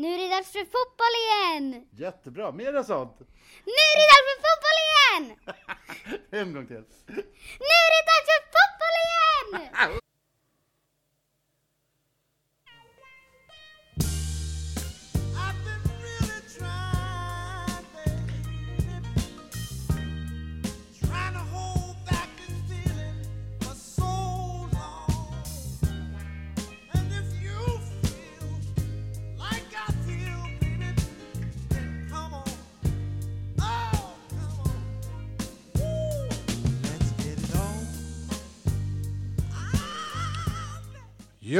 Nu är det dags för fotboll igen! Jättebra, mera sånt. Nu är det dags för fotboll igen! En gång till. Nu är det dags för fotboll igen!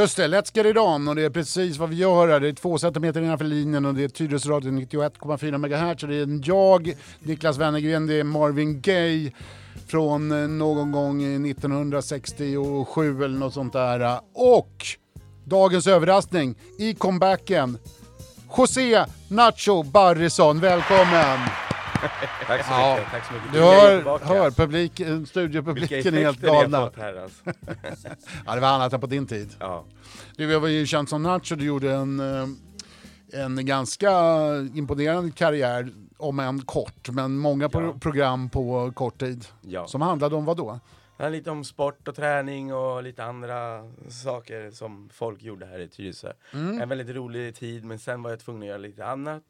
Just det, Let's get it on och det är precis vad vi gör här. Det är två centimeter innanför linjen och det är Tyresö 91,4 MHz det är jag, Niklas Wennergren, det är Marvin Gaye från eh, någon gång 1967 eller något sånt där. Och dagens överraskning i comebacken, José Nacho Barrison, välkommen! Tack så Ja. mycket, tack så mycket. Du jag hör, hör publik, Vilka studiopubliken är helt galna. här alltså. Ja, det var annat än på din tid. Ja. Du var ju känd som Nacho, du gjorde en, eh, en ganska imponerande karriär, om än kort, men många Ja. program på kort tid. Ja. Som handlade om vad då? Lite om sport och träning och lite andra saker som folk gjorde här i Tyresö. Mm. En väldigt rolig tid men sen var jag tvungen att göra lite annat.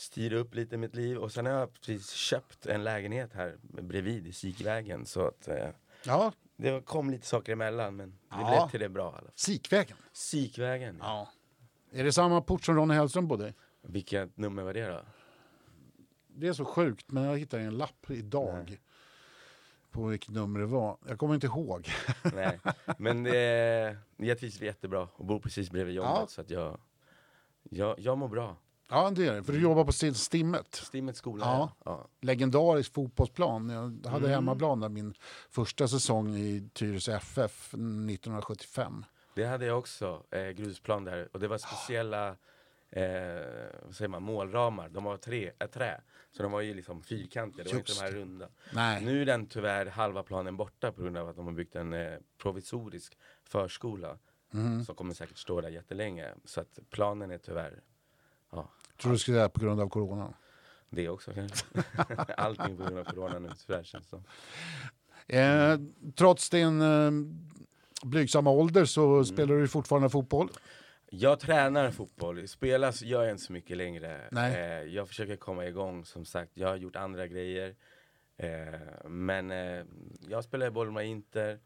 Styra upp lite mitt liv och sen har jag precis köpt en lägenhet här bredvid i Sikvägen så att eh, Ja, det kom lite saker emellan men det Ja. blev till det bra alla. Sikvägen. Sikvägen, Ja. Är det samma port som Ronny Hellström bodde i? vilket nummer var det då? Det är så sjukt, men jag hittade en lapp idag. Nej. På vilket nummer det var. Jag kommer inte ihåg. Nej, men det, jag trivs jättebra och bor precis bredvid jobbet så att jag, jag, jag mår bra. Ja, det är det. För du jobbar på Sti- Stimmet. Stimmets skola, Ja. ja. legendarisk fotbollsplan. Jag hade Mm. hemmaplan där min första säsong i Tyresö FF 1975. Det hade jag också, eh, grusplan där. Och det var speciella eh, vad säger man, målramar. De var tre, äh, trä. Så de var ju liksom fyrkantiga, det var inte de här runda. Nej. Nu är den tyvärr halva planen borta på grund av att de har byggt en eh, provisorisk förskola. Mm. Som kommer säkert stå där jättelänge. Så att planen är tyvärr, ja, Tror du skulle säga på grund av corona. det också kanske. Allting på grund av corona nu tyvärr känns det som. Eh, trots din eh, blygsamma ålder så Mm. spelar du fortfarande fotboll. Jag tränar fotboll, spelas gör jag inte så mycket längre. Nej. Eh, jag försöker komma igång som sagt, jag har gjort andra grejer. Eh, men eh, jag spelar i Bollmora Inter,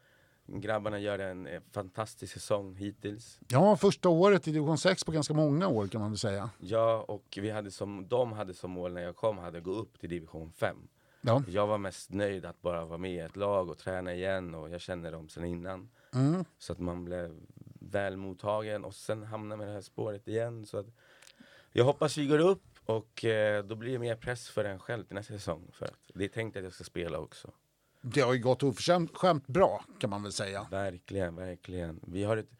grabbarna gör en eh, fantastisk säsong hittills. Ja, första året i division 6 på ganska många år kan man väl säga. Jag och vi hade som, de hade som mål när jag kom, hade gå upp till division 5. Ja. Jag var mest nöjd att bara vara med i ett lag och träna igen och jag känner dem sedan innan. Mm. Så att man blev väl mottagen och sen hamnar med det här spåret igen. Så att jag hoppas vi går upp och eh, då blir det mer press för en själv till nästa säsong. För att det är tänkt att jag ska spela också. Det har ju gått oförskämt bra kan man väl säga. Verkligen, verkligen. Vi har ett,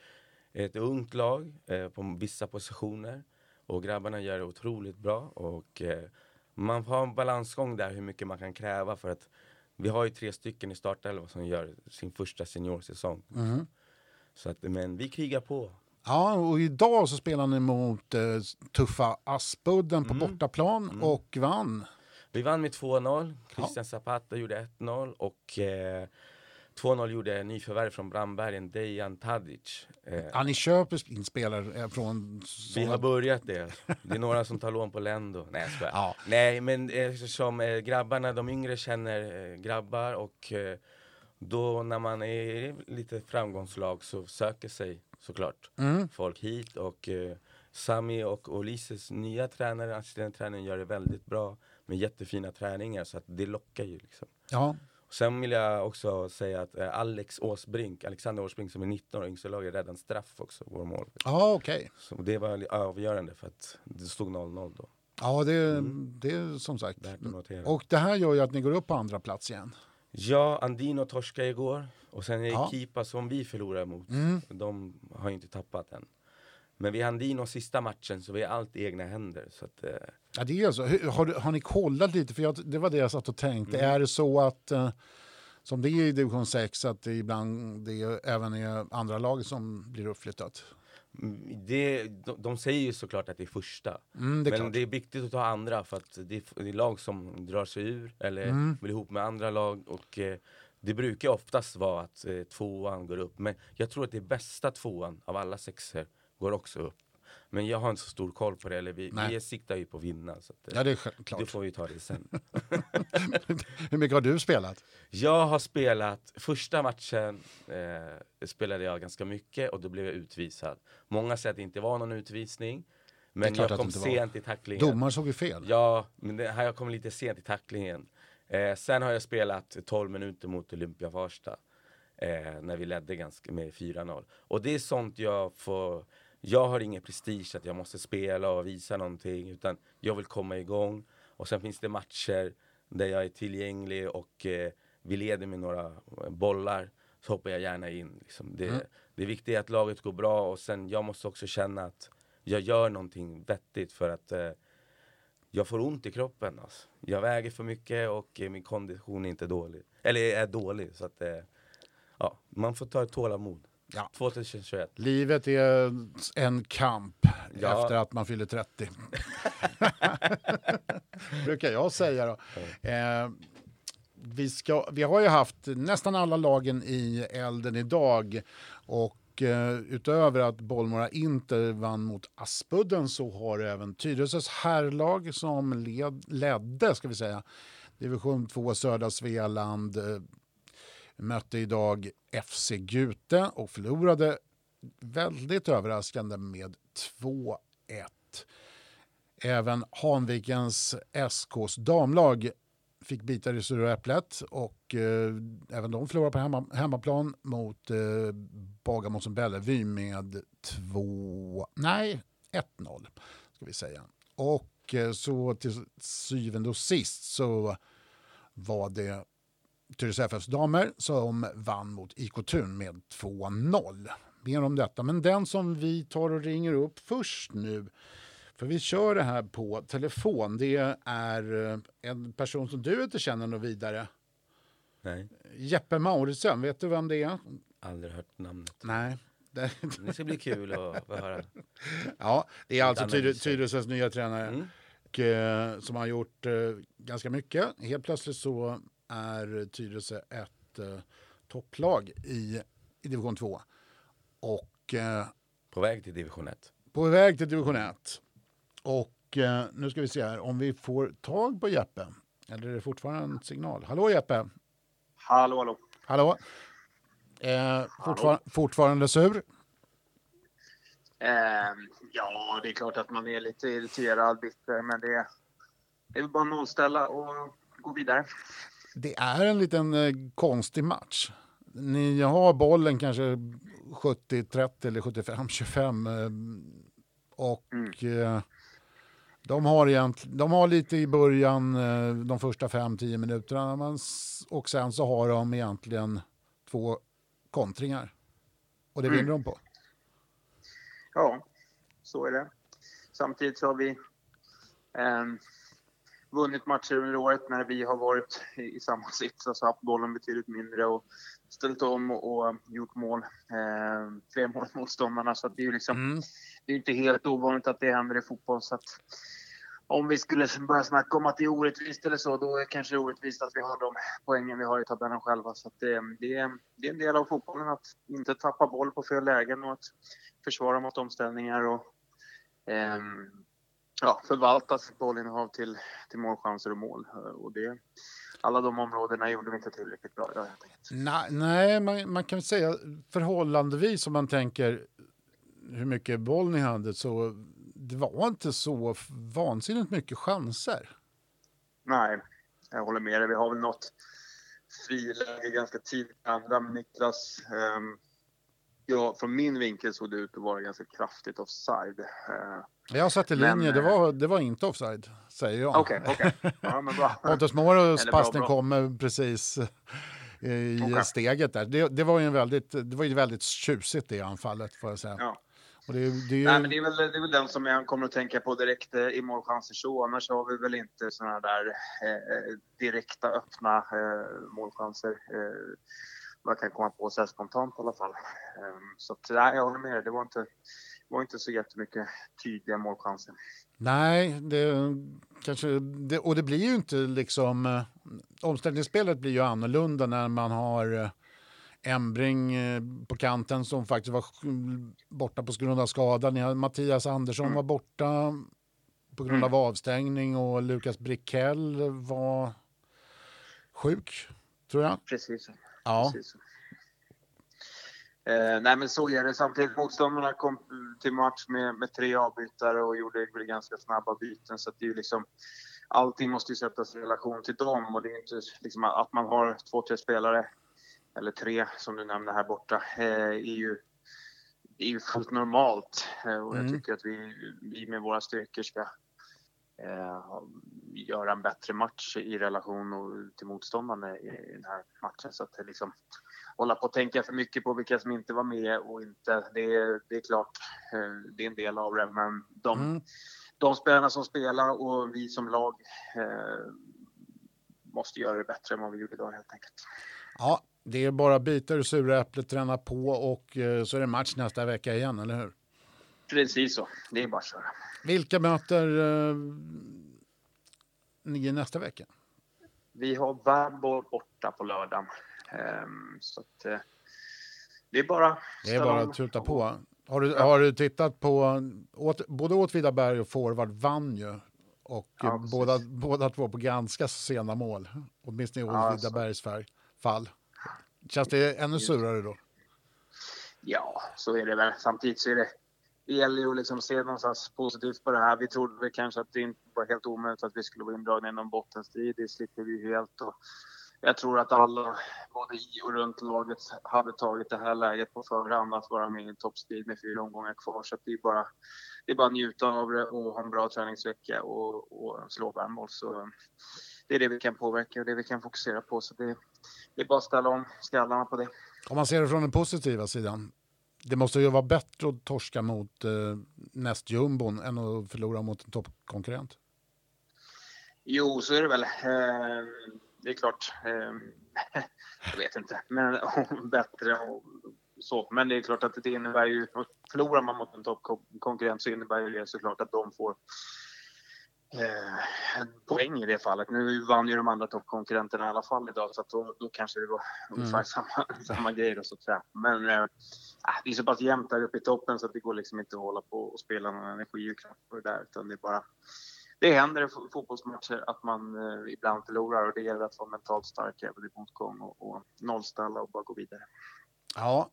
ett ungt lag eh, på vissa positioner och grabbarna gör det otroligt bra. Och eh, man har en balansgång där hur mycket man kan kräva för att vi har ju tre stycken i startelvan som gör sin första seniorsäsong. Mm. Så att, men vi krigar på. Ja, och idag så spelar ni mot eh, tuffa Aspudden på Mm. bortaplan och vann. Vi vann med 2-0. Christian Zapata gjorde 1-0 och eh, 2-0 gjorde nyförvärv från Brandbergen, Dejan Tadic. Eh, Ja, ni köper in spelare eh, från... vi har börjat det. Det är några som tar lån på Lendo. Nej jag. Ja. Nej men eftersom eh, grabbarna, de yngre känner eh, grabbar och eh, då när man är lite framgångslag så söker sig såklart Mm. folk hit och eh, Sami och Olises nya tränare, assisterande tränaren gör det väldigt bra med jättefina träningar så att det lockar ju liksom. Ja, Sen vill jag också säga att eh, Alex Åsbrink, Alexander Åsbrink som är 19 år, yngsta laget, räddade en straff också, vår mål. ja okej. Så det var avgörande för att det stod 0-0 då. Ja, det, det är som sagt. Och det här gör ju att ni går upp på andra plats igen. Ja, Andino torskade igår och sen är det Ja. Kipa som vi förlorar mot. Mm. De har ju inte tappat än. Men vi har Andino sista matchen så vi har allt i egna händer. Så att, eh, Ja, det är så. Har, du- har ni kollat lite? För jag, det var det jag satt och tänkte. Mm. Är det så att, eh, som det är i division 6, att det ibland det är, även är andra lag som blir uppflyttat? Mm, Det, de, de säger ju såklart att det är första. Mm, det är men klart. det är viktigt att ta andra för att det är, det är lag som drar sig ur eller Mm. vill ihop med andra lag. Och eh, det brukar oftast vara att eh, tvåan går upp. Men jag tror att det bästa tvåan av alla sexor går också upp. Men jag har inte så stor koll på det. Eller vi, Nej. vi siktar ju på att vinna. Så att, eh, Ja, det är det självklart. får vi ta det sen. Hur mycket har du spelat? Jag har spelat, första matchen eh, spelade jag ganska mycket och då blev jag utvisad. Många säger att det inte var någon utvisning. Men jag kom det var. sent i tacklingen. Domaren såg ju fel. Ja, men det, här jag kom lite sent i tacklingen. Eh, sen har jag spelat 12 minuter mot Olympia Farsta. Eh, när vi ledde ganska med 4-0. Och det är sånt jag får... Jag har ingen prestige att jag måste spela och visa någonting. Utan jag vill komma igång. Och sen finns det matcher där jag är tillgänglig och eh, vi leder med några eh, bollar. Så hoppar jag gärna in. Liksom. Det, Mm. det viktiga är att laget går bra och sen jag måste också känna att jag gör någonting vettigt för att eh, jag får ont i kroppen. Alltså. Jag väger för mycket och eh, min kondition är inte dålig. Eller är dålig. Så att, eh, ja, man får ta ett tålamod. Ja. 2021. Livet är en kamp Ja. efter att man fyller 30. Brukar jag säga då. Eh, vi, ska, vi har ju haft nästan alla lagen i elden idag. Och eh, utöver att Bollmora inte vann mot Aspudden så har även Tyresös herrlag som led, ledde, ska vi säga, division 2 södra Svealand eh, mötte idag FC Gute och förlorade väldigt överraskande med 2-1. Även Hanvikens SKs damlag fick bita i det sura äpplet och eh, även de förlorade på hemma, hemmaplan mot eh, Bagarmossen Bellevue med 2... Nej, 1-0 ska vi säga. Och eh, så till syvende och sist så var det Tyresö FFs damer som vann mot IK Thun med 2-0. Mer om detta, men den som vi tar och ringer upp först nu, för vi kör det här på telefon, det är eh, en person som du inte känner något vidare. Nej, Jeppe Mauritsen, vet du vem det är? aldrig hört namnet. Nej. Det, ska bli kul att få höra. ja, det är alltså Tyre-. Tyresös nya tränare. Mm. och, eh, som har gjort eh, ganska mycket. Helt plötsligt så är Tyresö ett eh, topplag i, i division 2. Och eh, På väg till division 1. på väg till division 1. Och eh, nu ska vi se här om vi får tag på Jeppe. Eller är det fortfarande en signal? Hallå Jeppe! Hallå, hallå. Hallå! Eh, fortfar- fortfarande sur? Ehm, ja, det är klart att man är lite irriterad, bitter, men det, det är bara att nollställa och gå vidare. Det är en liten eh, konstig match. Ni har bollen kanske 70-30 eller 75-25. Eh, och Mm. eh, de, har egent, de har lite i början, eh, de första 5-10 minuterna. Och sen så har de egentligen två kontringar. Och det Mm. vinner de på. Ja, så är det. Samtidigt så har vi ehm, vunnit matcher under året när vi har varit i, samma sits, alltså haft bollen betydligt mindre och ställt om och, och gjort mål. Ehm, fler mål än motståndarna, så att det är ju liksom Mm. det är inte helt ovanligt att det händer i fotboll. Så att om vi skulle börja snacka om att det är orättvist eller så, då är det kanske orättvist att vi har de poängen vi har i tabellen själva. Så att det, det, är, det är en del av fotbollen att inte tappa boll på fel lägen och att försvara mot omställningar och ehm, ja, förvalta sitt bollinnehav till, till målchanser och mål. Och det, alla de områdena gjorde vi inte tillräckligt bra idag. Nej, nej man, man kan säga förhållandevis om man tänker hur mycket boll ni hade så det var inte så vansinnigt mycket chanser. Nej, jag håller med dig. Vi har väl något friläge ganska tidigt andra. Men Niklas, ehm, ja, från min vinkel såg det ut att vara ganska kraftigt offside. Eh, Jag satt i Men, linje, det eh, var, det var inte offside, säger jag. Okej, okej. Ja, men bra. Pontus Moros passning kommer precis eh, i Okej. steget där. Det, det var ju en väldigt, det var ju väldigt tjusigt det anfallet får jag säga. Ja. Och det, det ju, Nej, men det, är väl, det är väl den som jag kommer att tänka på direkt i målchanser så. Annars har vi väl inte såna där eh, direkta öppna eh, målchanser. Eh, vad jag kan komma på så spontant i alla fall. Eh, så att, nej, jag håller med dig. Det var inte, var inte så jättemycket tydliga målchanser. Nej, det kanske... Det, och det blir ju inte liksom... eh, Omställningsspelet blir ju annorlunda när man har eh, Embring eh, på kanten som faktiskt var borta på grund av skada. Ni Mattias Andersson var borta på grund av avstängning och Lukas Brickell var sjuk, tror jag. Precis. Ja. Precis. Eh, nej men så är det. Samtidigt motståndarna kom till match med, med tre avbytare och gjorde väl ganska snabba byten. Så att det är liksom, allting måste ju sättas i relation till dem och det är inte liksom att man har två, tre spelare eller tre som du nämnde här borta eh, är ju är ju fullt normalt eh, och jag Mm. tycker att vi, vi med våra styrkor ska eh, göra en bättre match i relation och, till motståndarna i, i den här matchen. Så att liksom, hålla på att tänka för mycket på vilka som inte var med och inte, det, är- det är klart, eh, det är en del av det. Men de, Mm. de spelarna som spelar och vi som lag eh, måste göra det bättre än vad vi gjorde idag helt enkelt. ja, det är bara bita ur sura äpplet, träna på och eh, så är det match nästa vecka igen, eller hur? Precis så, det är bara att köra. Vilka möter eh, ni nästa vecka? Vi har Värnborg borta på lördagen. Ehm, så att, eh, det är bara Det är bara att tuta på. Har du, har du tittat på, åt, både Åtvidaberg och Forward vann ju. Och Ja, precis. båda, båda två på ganska sena mål. Åtminstone i Ja, så- Åtvidabergs färg, fall. Känns det ännu surare då? Ja, så är det väl. Samtidigt så är det, det gäller ju att liksom se någonstans positivt på det här. Vi trodde väl kanske att det inte var helt omöjligt att vi skulle vara indragna i någon bottenstrid. Det slipper vi ju helt. Och jag tror att alla, både i och runt laget, hade tagit det här läget på förhand att vara med i en toppstrid med fyra omgångar kvar. Så att det är bara det är bara att njuta av det och ha en bra träningsvecka och, och slå värmål. Så det är det vi kan påverka och det vi kan fokusera på. Så det, det är bara att ställa om skallarna på det. Om man ser det från den positiva sidan. Det måste ju vara bättre att torska mot eh, nästjumbon än att förlora mot en toppkonkurrent. Jo, så är det väl. Eh, det är klart. Eh, jag vet inte, men bättre och så. Men det är klart att det innebär ju, förlorar man mot en toppkonkurrent så innebär ju det såklart att de får eh, en poäng i det fallet. Nu vann ju de andra toppkonkurrenterna i alla fall idag så då, då kanske det var ungefär samma, samma grej då så att säga. Men eh, det är så pass jämnt där uppe i toppen så att det går liksom inte att hålla på och spela någon energi och kraft på det där utan det är bara det händer i fo- fotbollsmatcher att man eh, ibland förlorar och det gäller att vara mentalt stark även i motgång och, och nollställa och bara gå vidare. Ja,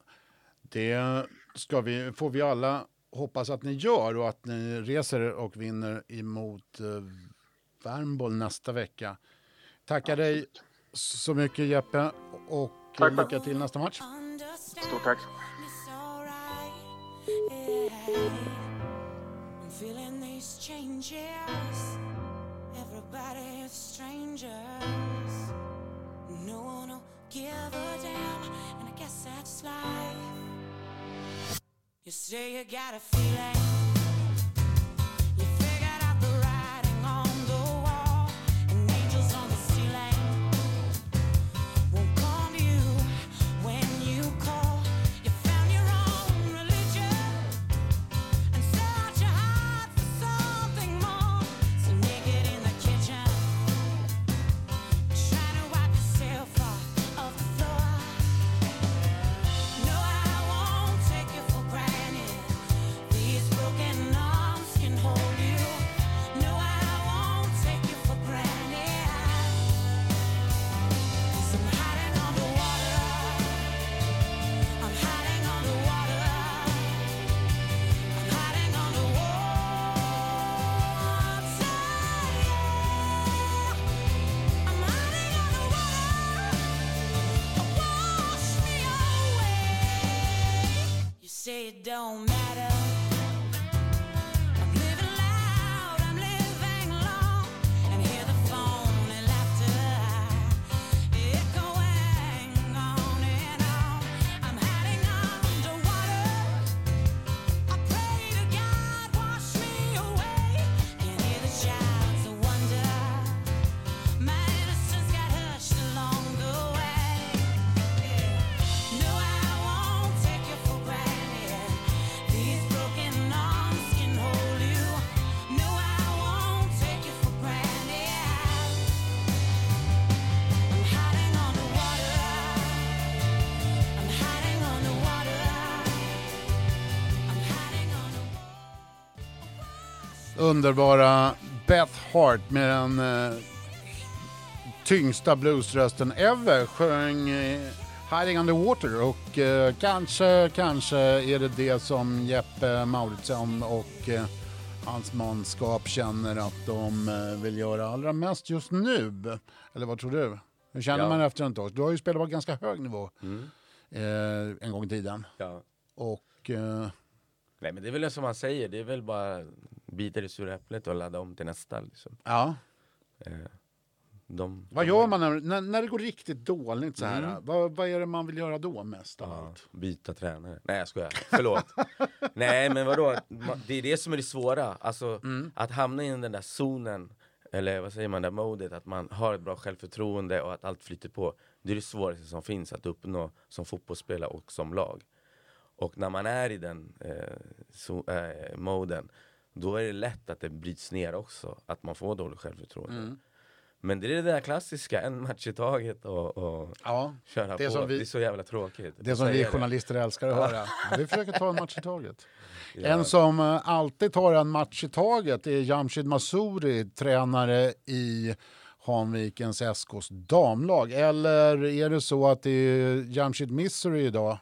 det ska vi, får vi alla hoppas att ni gör och att ni reser er och vinner emot eh, Värmboll nästa vecka. Tackar dig så mycket Jeppe och Tack. lycka till nästa match. Stort tack! I'm feeling these changes. Everybody is strangers. No one will give a damn, and I guess that's life. You say you got a feeling. Don't Underbara Beth Hart med den eh, tyngsta bluesrösten ever sjöng eh, Hiding Underwater och eh, kanske, kanske är det det som Jeppe Mauritsson och eh, hans manskap känner att de eh, vill göra allra mest just nu. Eller vad tror du? Hur känner Ja. man efter en tag? Du har ju spelat på ganska hög nivå Mm. eh, en gång i tiden. Ja. Och eh, Nej men det är väl som man säger, det är väl bara bita i sura äpplet och ladda om till nästa. Liksom. ja, Eh, de, vad gör man när, när, när det går riktigt dåligt så här? Mm. Vad, vad är det man vill göra då mest av Ja, allt? byta tränare. Nej jag skojar, förlåt. Nej men vadå, det är det som är det svåra. Alltså Mm. att hamna i den där zonen, eller vad säger man, det modet, att man har ett bra självförtroende och att allt flyter på. Det är det svåraste som finns att uppnå som fotbollsspelare och som lag. Och när man är i den eh, so, eh, moden, då är det lätt att det bryts ner också, att man får dåligt självförtroende. Mm. Men det är det där klassiska, en match i taget och, och Ja, köra Det på. som vi- Det är så jävla tråkigt. det som vi journalister älskar att höra. Vi försöker ta en match i taget. Ja. En som eh, alltid tar en match i taget är Jamshid Masuri, tränare i Hanvikens SKs damlag. Eller är det så att det är Jamshid Misery idag?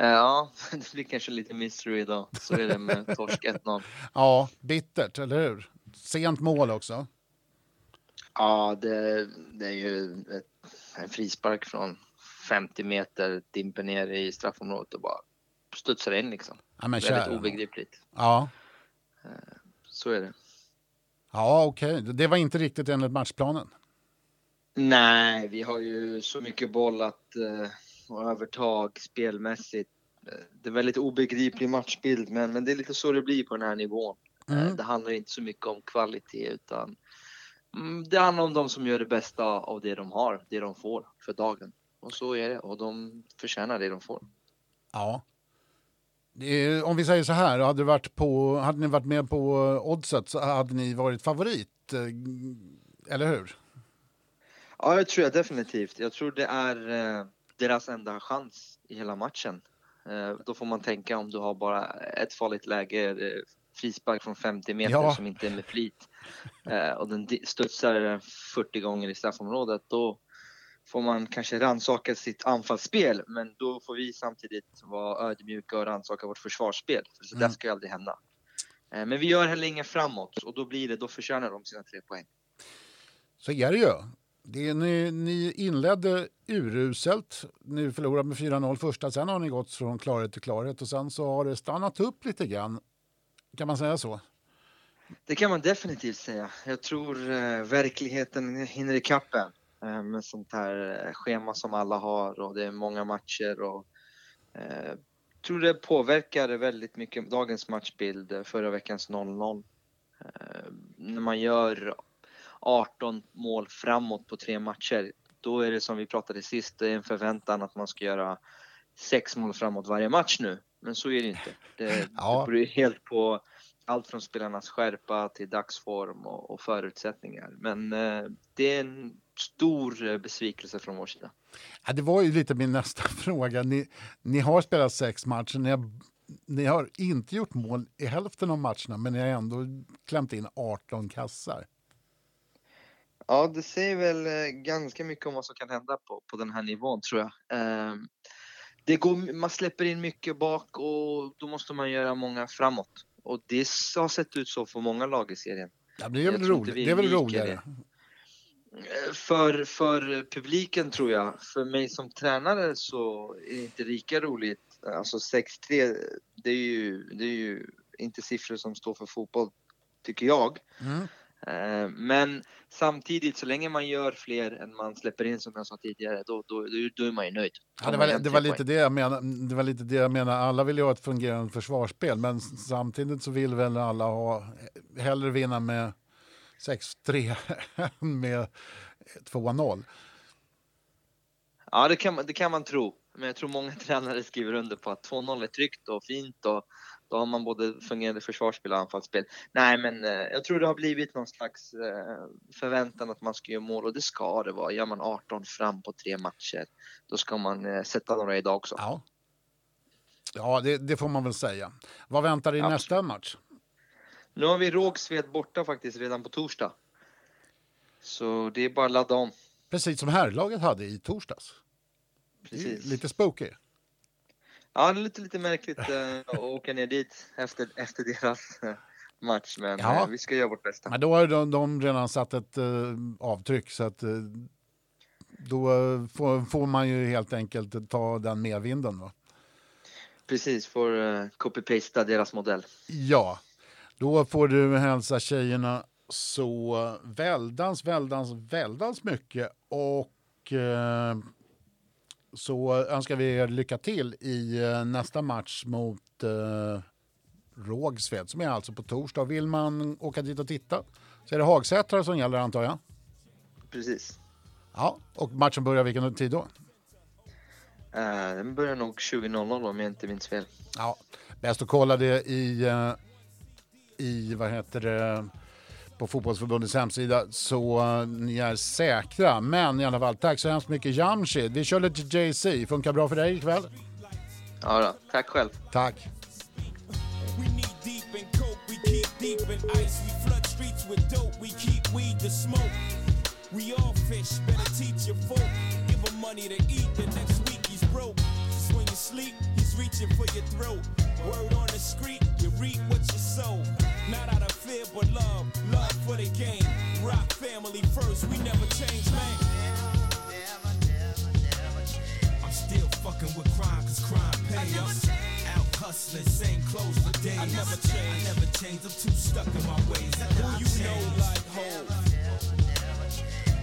Eh, Ja, det blir kanske lite mystery idag. Så är det med torsk 1-0. Ja, bittert, eller hur? Sent mål också. Ja, det, det är ju ett, en frispark från 50 meter, dimper ner i straffområdet och bara studsar in liksom. Ja, men Väldigt kära. obegripligt. Ja, Så är det. ja okej. Det var inte riktigt enligt matchplanen. Nej, vi har ju så mycket boll att eh, och övertag spelmässigt. Eh, Det är väldigt obegriplig matchbild, men, men det är lite så det blir på den här nivån. Eh, Mm. Det handlar inte så mycket om kvalitet, utan mm, det handlar om de som gör det bästa av det de har, det de får för dagen. Och så är det, och de förtjänar det de får. Ja. Är, om vi säger så här, hade, varit på, hade ni varit med på oddset så hade ni varit favorit. eh, Eller hur? Ja, det tror jag definitivt. Jag tror det är eh, deras enda chans i hela matchen. Eh, då får man tänka om du har bara ett farligt läge, eh, frispark från 50 meter Ja. som inte är med flit eh, och den studsar 40 gånger i straffområdet. Då får man kanske rannsaka sitt anfallsspel, men då får vi samtidigt vara ödmjuka och rannsaka vårt försvarsspel. För så Mm. ska ju aldrig hända. Men vi gör heller inget framåt och då blir det, då förtjänar de sina tre poäng. Så är det ju. Det är, ni, ni inledde uruselt. Ni förlorade med 4-0 första, sen har ni gått från klarhet till klarhet och sen så har det stannat upp lite grann. Kan man säga så? Det kan man definitivt säga. Jag tror eh, verkligheten hinner ikapp en eh, med sånt här eh, schema som alla har och det är många matcher och eh, tror det påverkar väldigt mycket dagens matchbild, eh, förra veckans 0-0. Eh, när man gör 18 mål framåt på tre matcher, då är det som vi pratade sist, det är en förväntan att man ska göra sex mål framåt varje match nu. Men så är det inte. Det, Ja. det beror ju helt på allt från spelarnas skärpa till dagsform och, och förutsättningar. Men eh, det är en stor besvikelse från vår sida. Ja, det var ju lite min nästa fråga. Ni, ni har spelat sex matcher. Ni har, ni har inte gjort mål i hälften av matcherna men ni har ändå klämt in 18 kassar. Ja, det säger väl eh, ganska mycket om vad som kan hända på, på den här nivån tror jag. Eh, det går, man släpper in mycket bak och då måste man göra många framåt. Och det har sett ut så för många lag i serien. Ja, det är väl, roligt. Det är väl roligare? För, för publiken tror jag. För mig som tränare så är det inte lika roligt. Alltså 6-3, det är ju, det är ju inte siffror som står för fotboll, tycker jag. Mm. Eh, Men samtidigt, så länge man gör fler än man släpper in som jag sa tidigare, då, då, då, är man ju nöjd. Ja, det, var, det, var lite det, jag menar, det var lite det jag menar. Alla vill ju ha ett fungerande försvarsspel men samtidigt så vill väl alla ha, hellre vinna med 6-3 än med 2-0. Ja, det kan, det kan man tro. Men jag tror många tränare skriver under på att 2-0 är tryggt och fint och då har man både fungerande försvarsspel och anfallsspel. Nej, men eh, jag tror det har blivit någon slags eh, förväntan att man ska göra mål och det ska det vara. Gör man 18 fram på tre matcher, då ska man eh, sätta några idag också. Ja, ja det, det får man väl säga. Vad väntar i Absolut. nästa match? Nu har vi Rågsved borta faktiskt redan på torsdag. Så det är bara att ladda om. Precis som herrlaget hade i torsdags. Precis. Lite spooky. Ja, det är lite, lite märkligt eh, att åka ner dit efter, efter deras eh, match. Men Ja. eh, vi ska göra vårt bästa. Men då har de, de redan satt ett eh, avtryck så att eh, då eh, får, får man ju helt enkelt ta den medvinden. Va? Precis, får uh, copy-pasta deras modell. Ja, då får du hälsa tjejerna så väldans, väldans, väldans mycket och så önskar vi er lycka till i eh, nästa match mot eh, Rågsved som är alltså på torsdag. Vill man åka dit och titta så är det Hagsätra som gäller antar jag. Precis. Ja, och matchen börjar vilken tid då? Eh, den börjar nog 20.00 om jag inte minns fel. Ja, bäst att kolla det i, eh, i vad heter det, på fotbollsförbundets hemsida så eh, ni är säkra. Men i alla fall, tack så hemskt mycket Jamshid. Vi kör lite JC. Funkar bra för dig ikväll? Ja, då. tack själv. Tack. We all fish, better teach your folk. Give him money to eat, the next week he's broke. Just when you sleep, he's reaching for your throat. Word on the street, never change. I never change. I'm too stuck in my ways. Never you know like hope.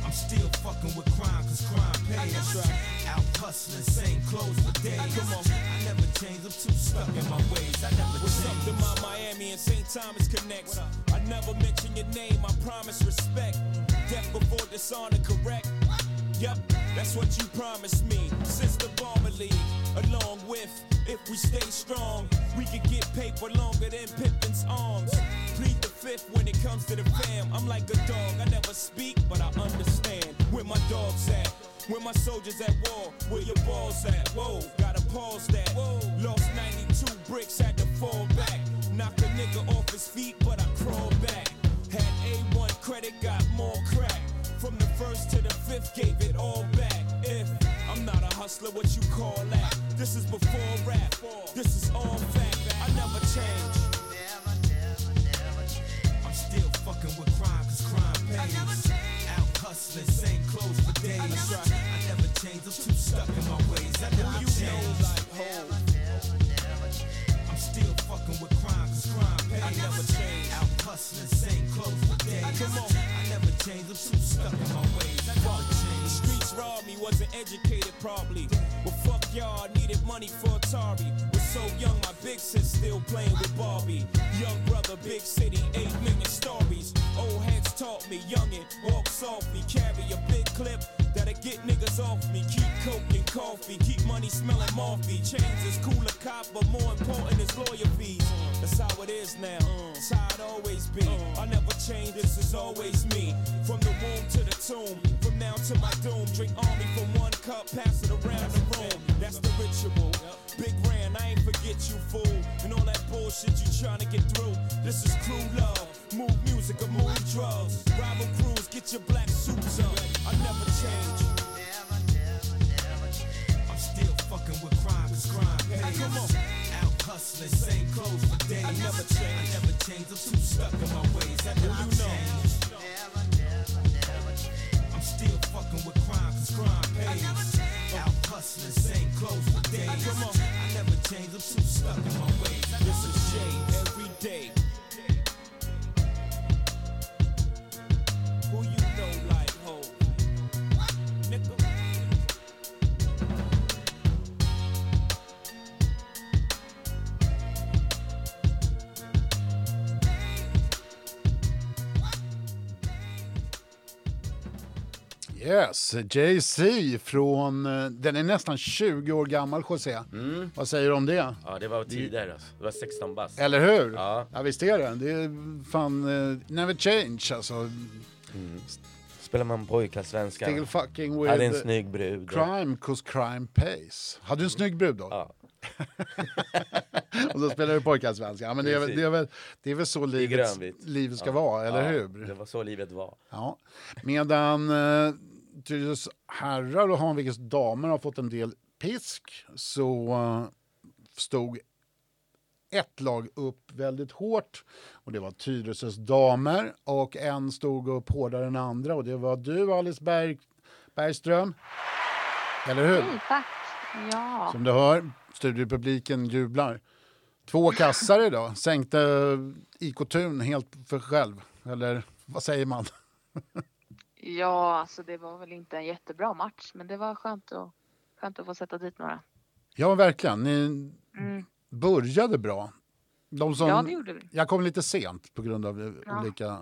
I'm still fucking with crime, cause crime pays. Out hustling, same clothes for days. Come on. I never change. I'm too stuck in my ways. I never What's change. up to my Miami and St. Thomas connects? I never mention your name. I promise respect. Death before dishonor, correct? Yep, that's what you promised me. Since the League, along with if we stay strong, we can get paper longer than Pippin's arms. Plead the fifth when it comes to the fam. I'm like a dog, I never speak, but I understand where my dog's at. Where my soldiers at war, where your balls at? Whoa, gotta pause that. Lost 92 bricks, had to fall back. Knocked a nigga off his feet, but I crawled back. Had A1 credit, got fifth, gave it all back. If I'm not a hustler, what you call that? This is before rap. This is all fact. I never change. I'm still fucking with crime, cause crime pays. Out hustling, same clothes for days. I never change, I'm too stuck in my ways. I never change. I'm still fucking with crime, cause crime pays. I never change. Out hustling, same clothes for days. Come on. I never change, I'm too stuck in my ways. I never change. Streets robbed me, wasn't educated probably. Well, fuck y'all, I needed money for Atari. Was so young, my big sis still playing with Barbie. Young brother, big city, eight million stories. Old heads taught me, youngin', walk softly, carry a big clip that'll get niggas off me. Keep coke and coffee, keep money smelling morphy. Chains is cool a cop, but more important is lawyer fees. That's how it is now. It's how it always be. I never change, this is always me. From the womb to the tomb, from now to my doom. Drink army from one cup, pass it around the room. That's the ritual. Forget you, fool. And all that bullshit you trying to get through. This is crew love. Move music or move drugs. Rival crews, get your black suits up. I never change. I'm still fucking with crime, cause crime pays. Come on. Out hustling, same clothes for days. I never change. I never change. I'm too stuck in my ways. I never Yes, JC från, eh, den är nästan 20 år gammal José. Vad säger du om det? Ja, det var tidigare alltså. Det var 16 bast. Eller hur? Ja. ja visst är det. Det är fan, uh, never change alltså. Spelar man pojkallsvenska. Still fucking with Hade en snygg brud. crime cause crime pays. Hade du en snygg brud då? Ja. Och så spelar du pojkallsvenska. Ja, men det, är, det, är väl, det är väl så livet, livet ska Ja. vara, eller Ja, hur? Det var så livet var. Ja. Medan eh, Tyresös herrar och Hanvikens damer har fått en del pisk så eh, stod ett lag upp väldigt hårt och det var Tyresös damer och en stod upp hårdare än andra och det var du Alice Berg, Bergström. Eller hur? Hej, tack. Ja. Som du hör, studiepubliken jublar. Två kassar idag, sänkte IK Thun helt för själv. Eller vad säger man? Ja, alltså det var väl inte en jättebra match, men det var skönt att, skönt att få sätta dit några. Ja, verkligen. Ni Mm. började bra. De som, Ja, det gjorde vi. Jag kom lite sent på grund av Ja. olika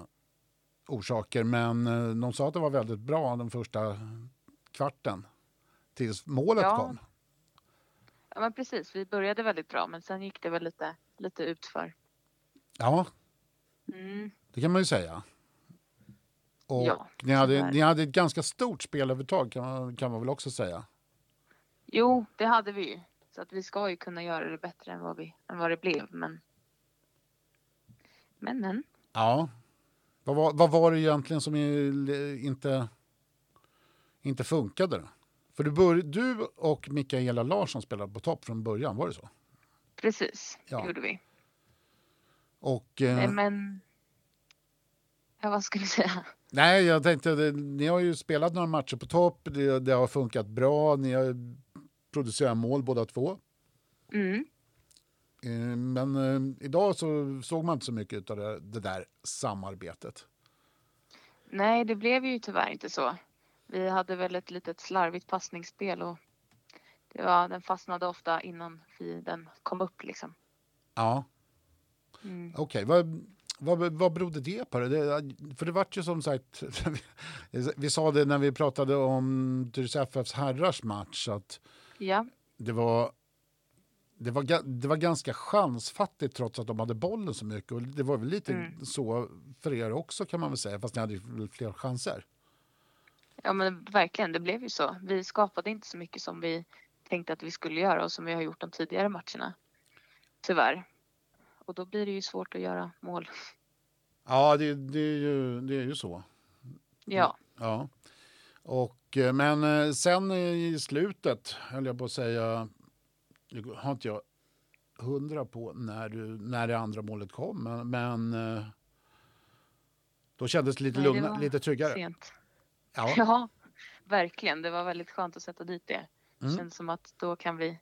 orsaker, men eh, de sa att det var väldigt bra den första kvarten tills målet Ja. kom. Ja, men precis. Vi började väldigt bra, men sen gick det väl lite, lite utför. Ja, Mm. det kan man ju säga. Och Ja, ni, hade, ni hade ett ganska stort spelövertag kan man, kan man väl också säga. Jo, det hade vi ju. Så att vi ska ju kunna göra det bättre än vad, vi, än vad det blev. Men, men, men. Ja. Vad var, vad var det egentligen som inte, inte funkade? Då? För du, bör, du och Mikaela Larsson spelade på topp från början, var det så? Precis, Ja. det gjorde vi. Och, eh, Nej, men... Ja, vad skulle du säga? Nej, jag tänkte, det, ni har ju spelat några matcher på topp, det, det har funkat bra, ni har producerat mål båda två. Mm. Eh, Men eh, idag så såg man inte så mycket av det, det där samarbetet. Nej, det blev ju tyvärr inte så. Vi hade väl ett litet slarvigt passningsspel och det var, den fastnade ofta innan den kom upp liksom. Ja, Mm. okej. Vad, vad, vad berodde det på? Det, för det vart ju som sagt, vi sa det när vi pratade om Tyresö FFs herrars match, att Ja, det var, det, var, det var ganska chansfattigt trots att de hade bollen så mycket. Och det var väl lite Mm. så för er också kan man väl säga, fast ni hade ju fler chanser. ja men verkligen, det blev ju så. Vi skapade inte så mycket som vi tänkte att vi skulle göra och som vi har gjort de tidigare matcherna. Tyvärr. Och då blir det ju svårt att göra mål. Ja, det, det, är, ju, det är ju så. Ja, Ja. Och, eh, men eh, sen i slutet, höll jag på att säga, nu har inte jag hundra på när, du, när det andra målet kom, men, men eh, då kändes det lite Nej, det lugnare, var lite tryggare. sent. Ja. Ja, verkligen. Det var väldigt skönt att sätta dit det. Det Mm. känns som att då kan vi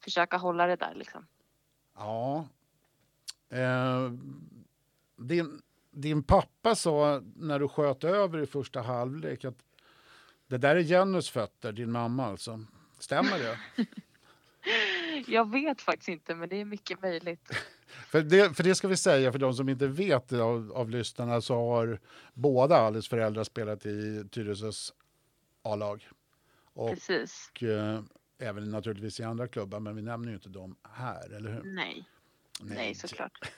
försöka hålla det där liksom. ja. Eh, din, din pappa sa när du sköt över i första halvlek att det där är Jennys fötter, din mamma alltså. Stämmer det? Jag vet faktiskt inte, men det är mycket möjligt. För det, för det ska vi säga för de som inte vet av, av lyssnarna så har båda Alice föräldrar spelat i Tyresös A-lag. Och Precis. eh, även naturligtvis i andra klubbar, men vi nämner ju inte dem här, eller hur? Nej, nej, såklart.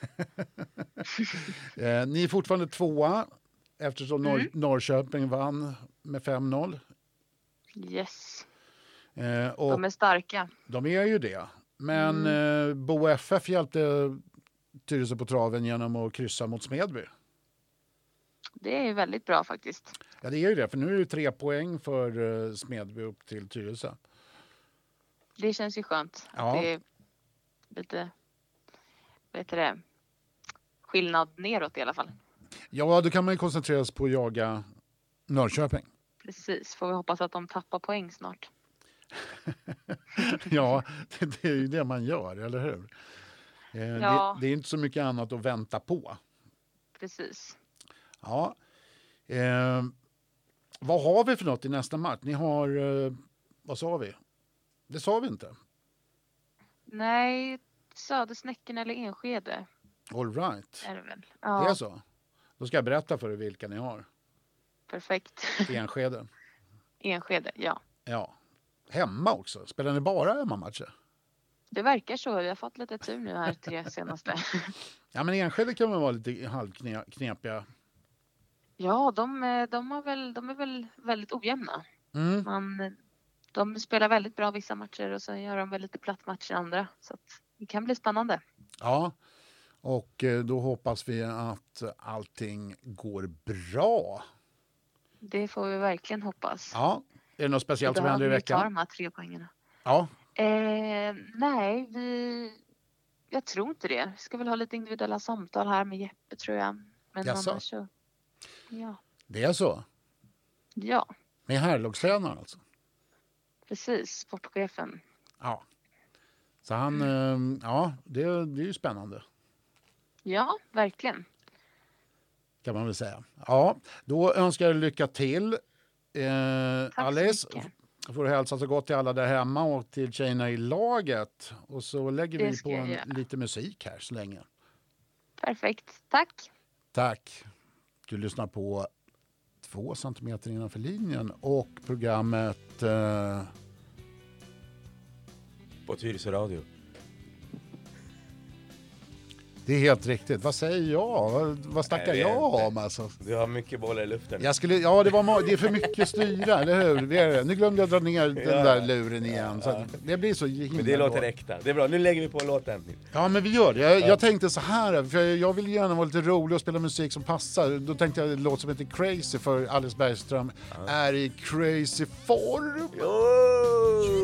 Eh, ni är fortfarande tvåa eftersom Mm. Norrköping vann med 5-0. Yes, Eh, och de är starka. de är ju det. Men Mm. eh, Bo FF hjälpte Tyresö på traven genom att kryssa mot Smedby. Det är väldigt bra faktiskt. Ja, det är ju det, för nu är det tre poäng för uh, Smedby upp till Tyresö. Det känns ju skönt. Ja. Att det är lite, heter det, skillnad neråt i alla fall. Ja, då kan man ju koncentrera sig på att jaga Norrköping. Precis, får vi hoppas att de tappar poäng snart. ja, det, det är ju det man gör, eller hur? Eh, Ja. det, det är inte så mycket annat att vänta på. Precis. Ja. Eh, vad har vi för något i nästa match? Ni har, eh, vad sa vi? Det sa vi inte. Nej, Södersnäcken eller Enskede All right. är det väl? Det Ja, är så? Då ska jag berätta för er vilka ni har. perfekt. Enskede. Enskede, ja. Ja. Hemma också. Spelar ni bara hemmamatcher? Det verkar så. Vi har fått lite tur nu här tre senaste. Ja, men Enskede kan väl vara lite halvknepiga. Ja, de, de, har väl, de är väl väldigt ojämna. Mm. Man, de spelar väldigt bra vissa matcher och sen gör de väl lite platt matcher andra. Så att det kan bli spännande. Ja, och eh, då hoppas vi att allting går bra. Det får vi verkligen hoppas. Ja, är det något speciellt som händer i behöver vi ta veckan? de här tre poängerna. Ja, Eh, nej, vi... Jag tror inte det. Vi ska väl ha lite individuella samtal här med Jeppe tror jag. Men Jaså? annars så... Ja. det är så. ja, Med herrlagstränaren alltså. precis. Sportchefen. Ja. Så han, eh, ja, det, det är ju spännande Ja, verkligen. kan man väl säga. Ja, då önskar jag lycka till. Eh, Tack Alice, får du hälsa så gott till alla där hemma och till tjejerna i laget. Och så lägger Det vi på en, lite musik här så länge. Perfekt. Tack. Tack. Du lyssnar på två centimeter innanför linjen och programmet eh, På Tyresö Radio. Det är helt riktigt. Vad säger jag? Vad, vad snackar Nej, jag inte. om alltså? Du har mycket bollar i luften. Jag skulle, ja, det, var, det är för mycket styra, eller hur? Det är det. Nu glömde jag dra ner den Ja. där luren igen. Så det blir så himla Men det låter dåligt. äkta. Det är bra, nu lägger vi på låten. Ja, men vi gör det. Jag, jag tänkte så här, för jag vill gärna vara lite rolig och spela musik som passar. Då tänkte jag en låt som heter Crazy för Alice Bergström är i crazy form. Oh!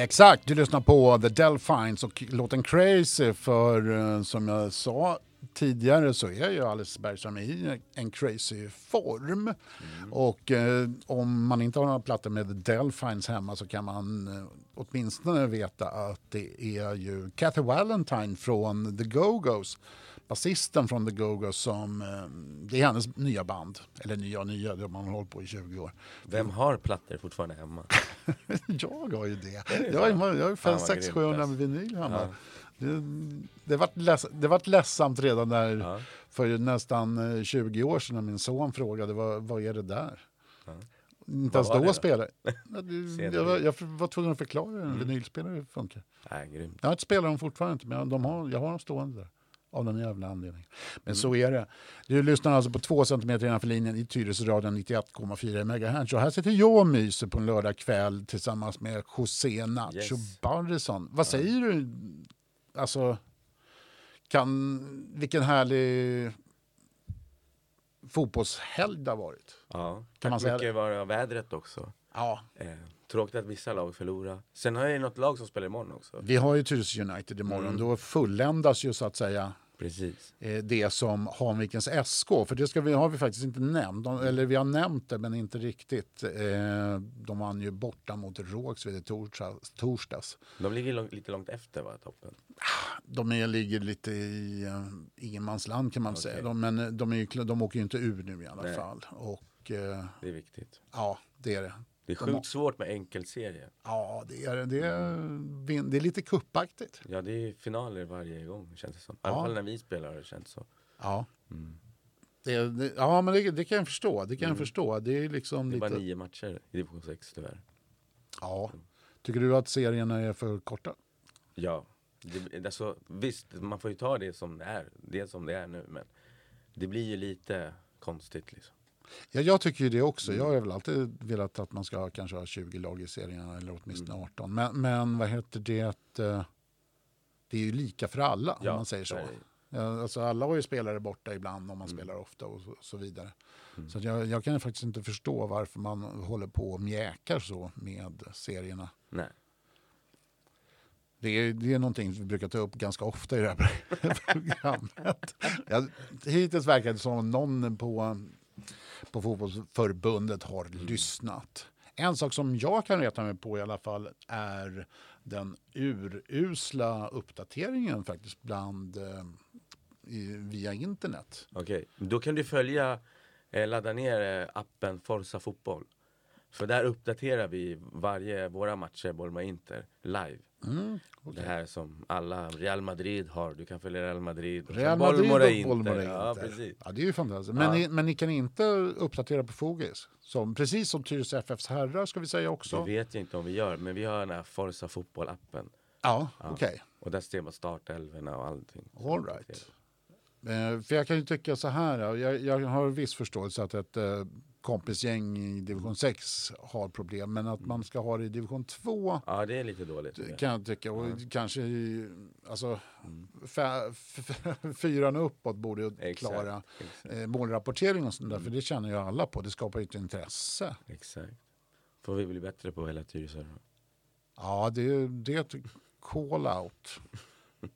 Exakt, du lyssnar på The Delphines och låten Crazy för eh, som jag sa tidigare så är ju Alice Bergström i en crazy form. Och eh, om man inte har några plattor med The Delphines hemma så kan man eh, åtminstone veta att det är ju Kathy Valentine från The Go-Go's basisten från The Go-Go's som, eh, det är hennes nya band. Eller nya och nya, det har man hållit på i 20 år. Vem har plattor fortfarande hemma? Jag har ju det. det Jag har, jag har ju Fan, fem, vad sex, grymt, 700 alltså. vinyl hemma. Ja. Det, det, vart leds, det vart ledsamt redan där Ja. för nästan eh, 20 år sedan när min son frågade vad, vad är det där? Ja. Inte ens då då? spelade jag, var, jag var tvungen att förklara hur en Mm. vinylspelare funkar. Grymt. Jag spelar dem fortfarande inte, men de har, jag har dem stående där. Av den jävla anledningen. Men så är det. Du lyssnar alltså på två centimeter innanför linjen i Tyresöradion 91,4 MHz. Och här sitter jag och myser på en lördagkväll tillsammans med José Nacho Yes. Barrison. Vad säger du? Alltså, kan, vilken härlig fotbollshelg det har varit. Ja, Kan man säga mycket var det av vädret också. Ja, Eh, tråkigt att vissa lag förlorar. Sen har jag ju något lag som spelar imorgon också. vi har ju Tyresö United imorgon. Mm. Då fulländas ju så att säga Precis. eh, det som Hanvikens SK, för det ska vi, har vi faktiskt inte nämnt, De, eller vi har nämnt det men inte riktigt. Eh, de vann ju borta mot Rågsved i torsdags. torsdags. De ligger lång, lite långt efter va, toppen. De är, ligger lite i uh, ingenmansland kan man Okej. säga, de, men de, är de åker ju inte ur nu i alla Nej. fall. Och Det är viktigt. ja, det är det. Det är sjukt svårt med enkelserie. Ja, det är, det är, det är lite kuppaktigt. Ja, det är finaler varje gång känns det som. I alla Ja. fall när vi spelar har det känts så. Ja. Mm. Det, det, ja, men det, det kan jag förstå. Det kan jag förstå. Det är liksom Det är bara lite... nio matcher i division 6 tyvärr. Ja. Tycker du att serierna är för korta? Ja, det, alltså, visst man får ju ta det som det är. Det som det är nu men det blir ju lite konstigt liksom. Ja, jag tycker ju det också. Jag har väl alltid velat att man ska kanske ha 20 lag i serierna eller åtminstone Mm. 18. Men, men vad heter det? att, eh, Det är ju lika för alla om Ja, man säger så. så alltså alla har ju spelare borta ibland om man Mm. spelar ofta och så, så vidare. Så att jag, jag kan faktiskt inte förstå varför man håller på och mjäkar så med serierna. Nej. Det är, det är någonting vi brukar ta upp ganska ofta i det här programmet. Ja, hittills verkar det som någon på, på fotbollsförbundet har lyssnat. En sak som jag kan reta mig på i alla fall är den urusla uppdateringen faktiskt bland eh, i, via internet. Okej, då kan du följa, eh, ladda ner eh, appen Forza Fotboll. För där uppdaterar vi varje, våra matcher, Bolma Inter, live. Mm, Det här som alla Real Madrid har, du kan följa Real Madrid. Real Madrid Bollmora och Inter. Bollmora Ja, Inter. precis. Ja, det är ju fantastiskt. Men, Ja. ni, men ni kan inte uppdatera på Fogis? Som, precis som Tyresö FFs herrar ska vi säga också. Det vet jag inte om vi gör, men vi har den här Forza Fotboll-appen. Ja, Ja. okej. Och där ser man startelvorna och allting. All right. Eh, för jag kan ju tycka så här, ja, jag, jag har viss förståelse att ett eh, kompisgäng i division 6 har problem, men att man ska ha det i division 2 Ja, det är lite dåligt. kan jag tycka. Och kanske i, alltså, Mm. fyran och uppåt borde ju klara exakt. eh, målrapportering och sånt där, för det känner ju alla på. Det skapar ju ett intresse. Exakt. Får vi bli bättre på hela Tyresö? Ja, det, är- det är ett call-out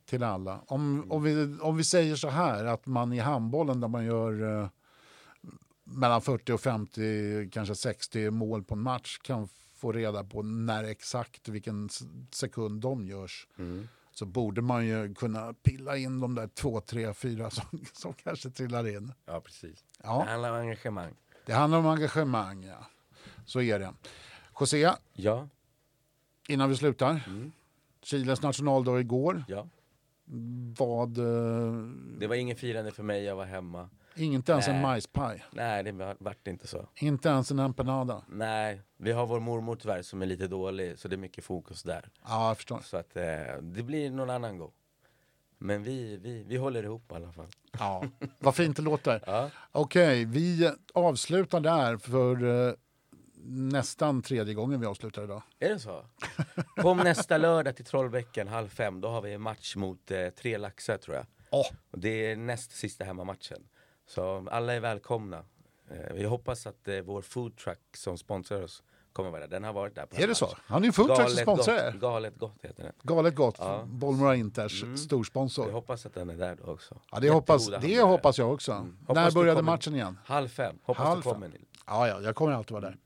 till alla. Om, om, vi, om vi säger så här att man i handbollen där man gör eh, mellan 40 och 50, kanske 60 mål på en match kan få reda på när exakt vilken sekund de görs. Mm. Så borde man ju kunna pilla in de där två, tre, fyra som, som kanske trillar in. Ja, precis. Ja. Det handlar om engagemang. Det handlar om engagemang, ja. Så är det. José, Ja, innan vi slutar. Mm. Chiles nationaldag igår. ja. Vad... eh, Det var ingen firande för mig, jag var hemma. Inte ens en Nej. majspaj. Nej, det var- vart inte så. Inte ens en empanada. Nej, vi har vår mormor tyvärr som är lite dålig, så det är mycket fokus där. Ja, jag förstår. Så att eh, det blir någon annan gång. Men vi, vi, vi håller ihop i alla fall. Ja. Vad fint det låter. Ja, Okej, vi avslutar där för eh, nästan tredje gången vi avslutar idag. är det så? Kom nästa lördag till Trollbäcken halv fem, då har vi en match mot eh, Tre Laxar tror jag. Och det är näst sista hemmamatchen. Så alla är välkomna. Eh, vi hoppas att eh, vår foodtruck som sponsrar oss kommer vara där. Den har varit där på Är det så? Han är ju foodtruck som sponsrar gott. Galet gott heter den. Galet gott. Ja. Bollmora Inters Mm. storsponsor. Vi hoppas att den är där då också. Ja, det hoppas, det hoppas jag också. Mm. Hoppas När började matchen igen? Halv fem. Hoppas Halv du fem. kommer Nils. Ja, ja, jag kommer alltid vara där.